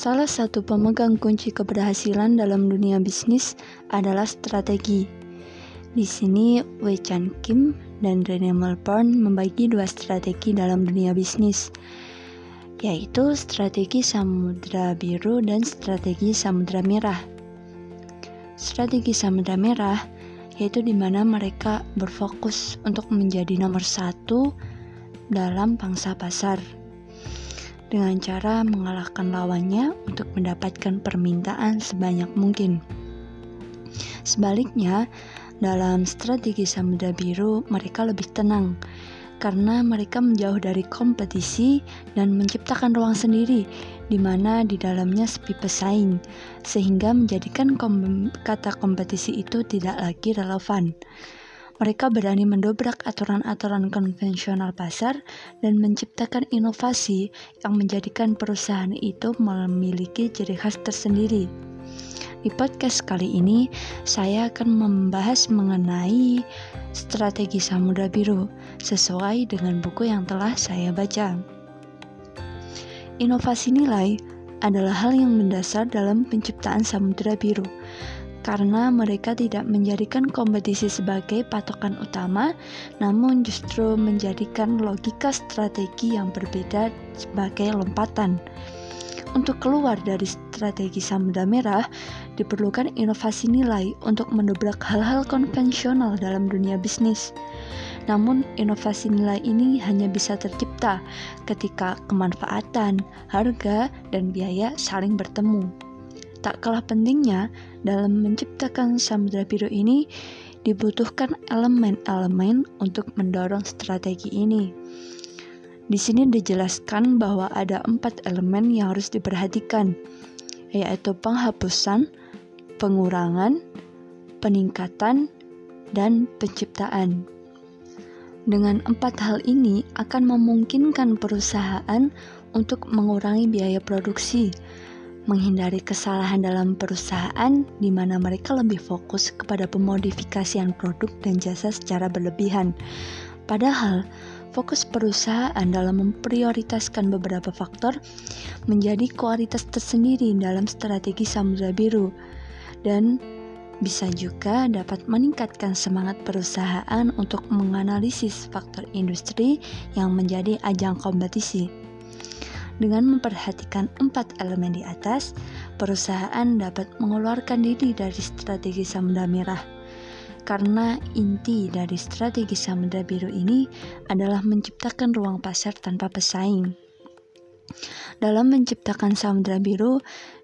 Salah satu pemegang kunci keberhasilan dalam dunia bisnis adalah strategi. Di sini, Wei Chan Kim dan Rene Melbourne membagi dua strategi dalam dunia bisnis, yaitu strategi Samudra Biru dan strategi Samudra Merah. Strategi Samudra Merah yaitu di mana mereka berfokus untuk menjadi nomor satu dalam pangsa pasar dengan cara mengalahkan lawannya untuk mendapatkan permintaan sebanyak mungkin. Sebaliknya, dalam strategi Samudra Biru, mereka lebih tenang karena mereka menjauh dari kompetisi dan menciptakan ruang sendiri di mana di dalamnya sepi pesaing, sehingga menjadikan kom kata kompetisi itu tidak lagi relevan. Mereka berani mendobrak aturan-aturan konvensional pasar dan menciptakan inovasi yang menjadikan perusahaan itu memiliki ciri khas tersendiri. Di podcast kali ini, saya akan membahas mengenai strategi Samudra Biru sesuai dengan buku yang telah saya baca. Inovasi nilai adalah hal yang mendasar dalam penciptaan Samudra Biru karena mereka tidak menjadikan kompetisi sebagai patokan utama, namun justru menjadikan logika strategi yang berbeda sebagai lompatan. Untuk keluar dari strategi samudra merah, diperlukan inovasi nilai untuk mendobrak hal-hal konvensional dalam dunia bisnis. Namun, inovasi nilai ini hanya bisa tercipta ketika kemanfaatan, harga, dan biaya saling bertemu. Tak kalah pentingnya, dalam menciptakan samudra biru ini dibutuhkan elemen-elemen untuk mendorong strategi ini. Di sini dijelaskan bahwa ada empat elemen yang harus diperhatikan, yaitu penghapusan, pengurangan, peningkatan, dan penciptaan. Dengan empat hal ini akan memungkinkan perusahaan untuk mengurangi biaya produksi, menghindari kesalahan dalam perusahaan di mana mereka lebih fokus kepada pemodifikasian produk dan jasa secara berlebihan. Padahal, fokus perusahaan dalam memprioritaskan beberapa faktor menjadi kualitas tersendiri dalam strategi Samudra Biru dan bisa juga dapat meningkatkan semangat perusahaan untuk menganalisis faktor industri yang menjadi ajang kompetisi. Dengan memperhatikan empat elemen di atas, perusahaan dapat mengeluarkan diri dari strategi samudra merah. Karena inti dari strategi samudra biru ini adalah menciptakan ruang pasar tanpa pesaing. Dalam menciptakan samudra biru,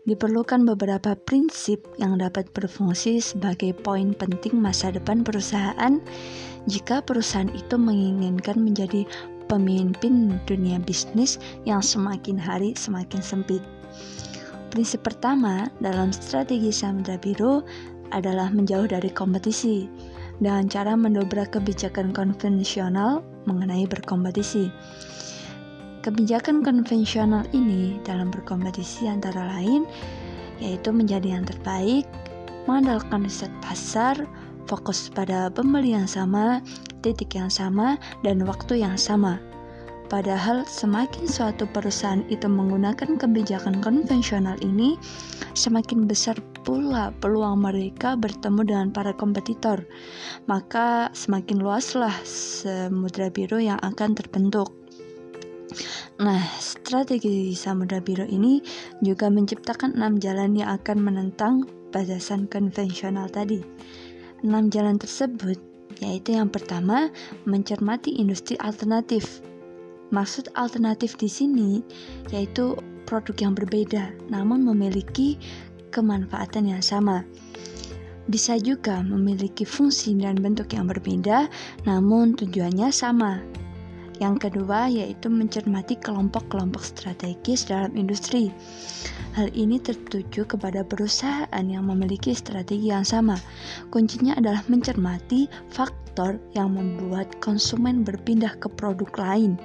diperlukan beberapa prinsip yang dapat berfungsi sebagai poin penting masa depan perusahaan jika perusahaan itu menginginkan menjadi pemimpin dunia bisnis yang semakin hari semakin sempit. Prinsip pertama dalam strategi Samudra Biru adalah menjauh dari kompetisi dengan cara mendobrak kebijakan konvensional mengenai berkompetisi. Kebijakan konvensional ini dalam berkompetisi antara lain yaitu menjadi yang terbaik, mengandalkan riset pasar, fokus pada pembeli yang sama, titik yang sama, dan waktu yang sama. Padahal semakin suatu perusahaan itu menggunakan kebijakan konvensional ini, semakin besar pula peluang mereka bertemu dengan para kompetitor. Maka semakin luaslah samudra biru yang akan terbentuk. Nah, strategi samudra biru ini juga menciptakan enam jalan yang akan menentang batasan konvensional tadi. Enam jalan tersebut yaitu yang pertama, mencermati industri alternatif. Maksud alternatif di sini yaitu produk yang berbeda namun memiliki kemanfaatan yang sama. Bisa juga memiliki fungsi dan bentuk yang berbeda namun tujuannya sama. Yang kedua yaitu mencermati kelompok-kelompok strategis dalam industri. Hal ini tertuju kepada perusahaan yang memiliki strategi yang sama. Kuncinya adalah mencermati faktor yang membuat konsumen berpindah ke produk lain.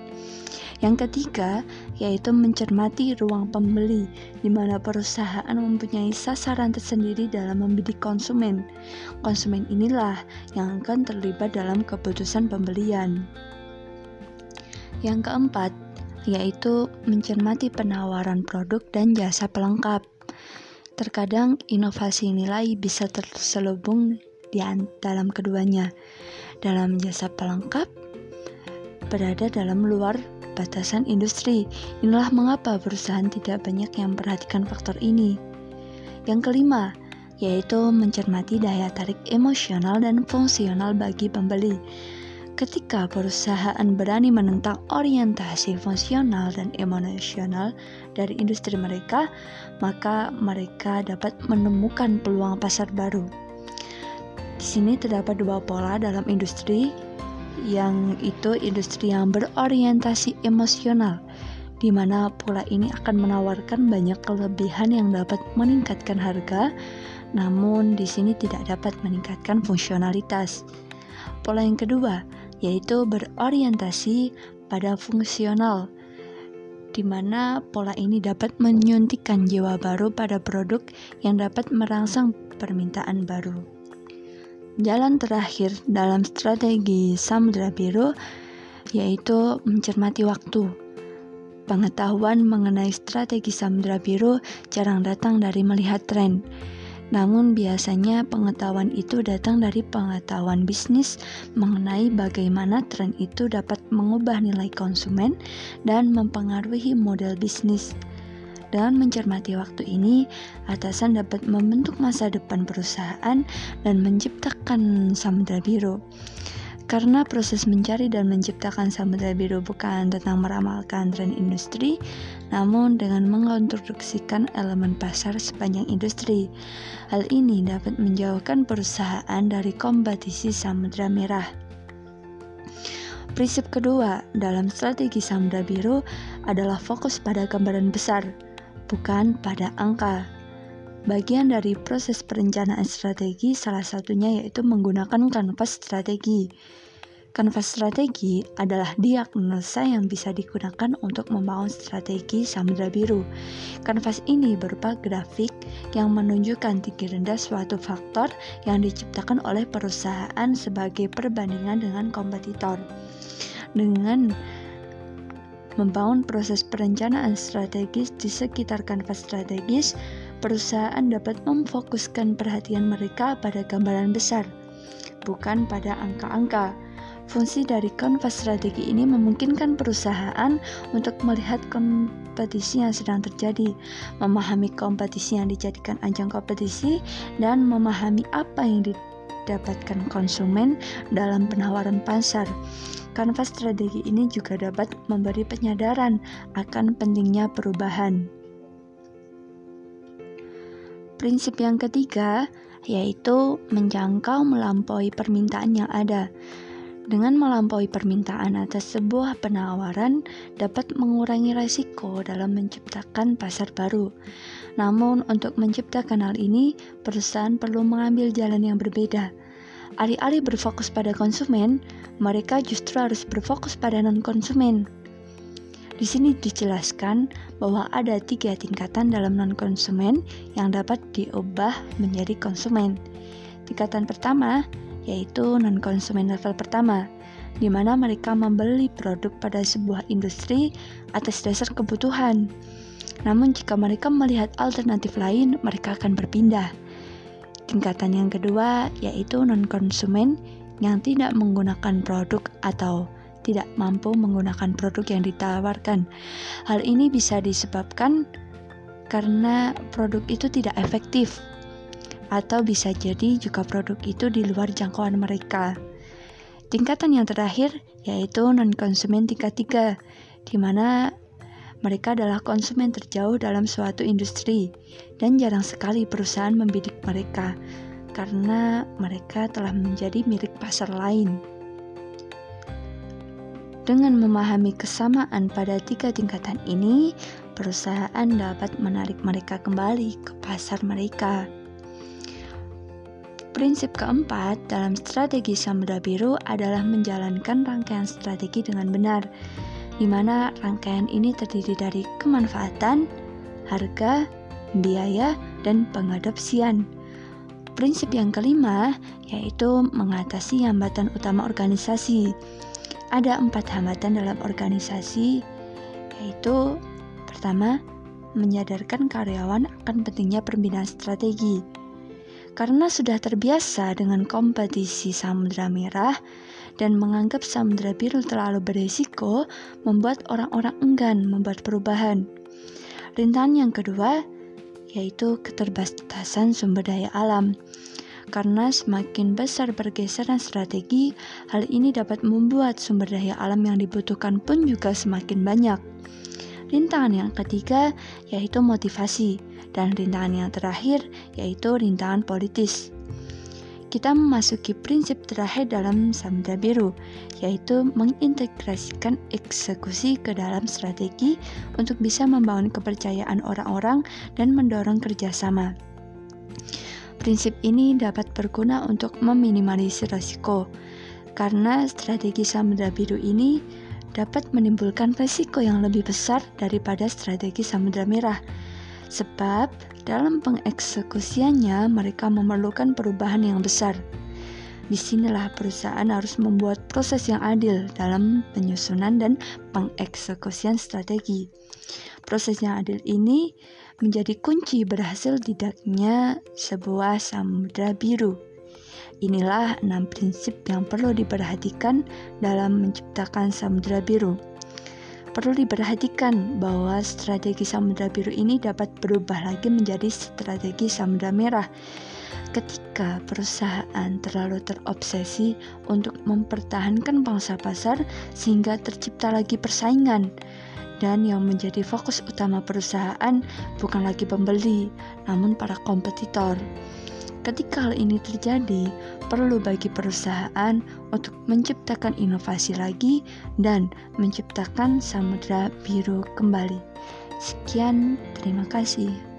Yang ketiga, yaitu mencermati ruang pembeli, di mana perusahaan mempunyai sasaran tersendiri dalam membidik konsumen. Konsumen inilah yang akan terlibat dalam keputusan pembelian. Yang keempat, yaitu mencermati penawaran produk dan jasa pelengkap. Terkadang inovasi nilai bisa terselubung di dalam keduanya. Dalam jasa pelengkap, berada dalam luar batasan industri. Inilah mengapa perusahaan tidak banyak yang memperhatikan faktor ini. Yang kelima, yaitu mencermati daya tarik emosional dan fungsional bagi pembeli. Ketika perusahaan berani menentang orientasi fungsional dan emosional dari industri mereka, maka mereka dapat menemukan peluang pasar baru. Di sini terdapat dua pola dalam industri, yang itu industri yang berorientasi emosional, di mana pola ini akan menawarkan banyak kelebihan yang dapat meningkatkan harga, namun di sini tidak dapat meningkatkan fungsionalitas. Pola yang kedua yaitu berorientasi pada fungsional, di mana pola ini dapat menyuntikkan jiwa baru pada produk yang dapat merangsang permintaan baru. Jalan terakhir dalam strategi Samudra Biru yaitu mencermati waktu. Pengetahuan mengenai strategi Samudra Biru jarang datang dari melihat tren namun biasanya pengetahuan itu datang dari pengetahuan bisnis mengenai bagaimana tren itu dapat mengubah nilai konsumen dan mempengaruhi model bisnis. Dengan mencermati waktu ini, atasan dapat membentuk masa depan perusahaan dan menciptakan samudra biru. Karena proses mencari dan menciptakan samudra biru bukan tentang meramalkan tren industri, namun dengan mengintroduksikan elemen pasar sepanjang industri. Hal ini dapat menjauhkan perusahaan dari kompetisi samudra merah. Prinsip kedua dalam strategi samudra biru adalah fokus pada gambaran besar, bukan pada angka. Bagian dari proses perencanaan strategi salah satunya yaitu menggunakan kanvas strategi. Kanvas strategi adalah diagnosa yang bisa digunakan untuk membangun strategi samudra biru. Kanvas ini berupa grafik yang menunjukkan tinggi rendah suatu faktor yang diciptakan oleh perusahaan sebagai perbandingan dengan kompetitor. Dengan membangun proses perencanaan strategis di sekitar kanvas strategis, perusahaan dapat memfokuskan perhatian mereka pada gambaran besar, bukan pada angka-angka. Fungsi dari kanvas strategi ini memungkinkan perusahaan untuk melihat kompetisi yang sedang terjadi, memahami kompetisi yang dijadikan ajang kompetisi, dan memahami apa yang didapatkan konsumen dalam penawaran pasar. Kanvas strategi ini juga dapat memberi penyadaran akan pentingnya perubahan. Prinsip yang ketiga yaitu menjangkau melampaui permintaan yang ada. Dengan melampaui permintaan atas sebuah penawaran dapat mengurangi resiko dalam menciptakan pasar baru. Namun, untuk menciptakan hal ini, perusahaan perlu mengambil jalan yang berbeda. Alih-alih berfokus pada konsumen, mereka justru harus berfokus pada non-konsumen. Di sini dijelaskan bahwa ada tiga tingkatan dalam non-konsumen yang dapat diubah menjadi konsumen. Tingkatan pertama yaitu non-konsumen level pertama, di mana mereka membeli produk pada sebuah industri atas dasar kebutuhan. Namun jika mereka melihat alternatif lain, mereka akan berpindah. Tingkatan yang kedua yaitu non-konsumen yang tidak menggunakan produk atau tidak mampu menggunakan produk yang ditawarkan. Hal ini bisa disebabkan karena produk itu tidak efektif, atau bisa jadi juga produk itu di luar jangkauan mereka. Tingkatan yang terakhir yaitu non-konsumen tingkat 3, di mana mereka adalah konsumen terjauh dalam suatu industri, dan jarang sekali perusahaan membidik mereka karena mereka telah menjadi milik pasar lain. Dengan memahami kesamaan pada tiga tingkatan ini, perusahaan dapat menarik mereka kembali ke pasar mereka. Prinsip keempat dalam strategi Samudra Biru adalah menjalankan rangkaian strategi dengan benar, di mana rangkaian ini terdiri dari kemanfaatan, harga, biaya, dan pengadopsian. Prinsip yang kelima yaitu mengatasi hambatan utama organisasi ada empat hambatan dalam organisasi, yaitu pertama, menyadarkan karyawan akan pentingnya pembinaan strategi. Karena sudah terbiasa dengan kompetisi Samudra Merah dan menganggap Samudra Biru terlalu berisiko, membuat orang-orang enggan membuat perubahan. Rintangan yang kedua yaitu keterbatasan sumber daya alam. Karena semakin besar pergeseran strategi, hal ini dapat membuat sumber daya alam yang dibutuhkan pun juga semakin banyak. Rintangan yang ketiga yaitu motivasi, dan rintangan yang terakhir yaitu rintangan politis. Kita memasuki prinsip terakhir dalam Samudra Biru, yaitu mengintegrasikan eksekusi ke dalam strategi untuk bisa membangun kepercayaan orang-orang dan mendorong kerjasama. Prinsip ini dapat berguna untuk meminimalisir risiko, karena strategi Samudra Biru ini dapat menimbulkan risiko yang lebih besar daripada strategi Samudra Merah. Sebab dalam pengeksekusiannya mereka memerlukan perubahan yang besar. Di sinilah perusahaan harus membuat proses yang adil dalam penyusunan dan pengeksekusian strategi. Proses yang adil ini menjadi kunci berhasil tidaknya sebuah samudra biru. Inilah enam prinsip yang perlu diperhatikan dalam menciptakan samudra biru. Perlu diperhatikan bahwa strategi samudra biru ini dapat berubah lagi menjadi strategi samudra merah ketika perusahaan terlalu terobsesi untuk mempertahankan pangsa pasar sehingga tercipta lagi persaingan dan yang menjadi fokus utama perusahaan bukan lagi pembeli namun para kompetitor. Ketika hal ini terjadi, perlu bagi perusahaan untuk menciptakan inovasi lagi dan menciptakan samudra biru kembali. Sekian, terima kasih.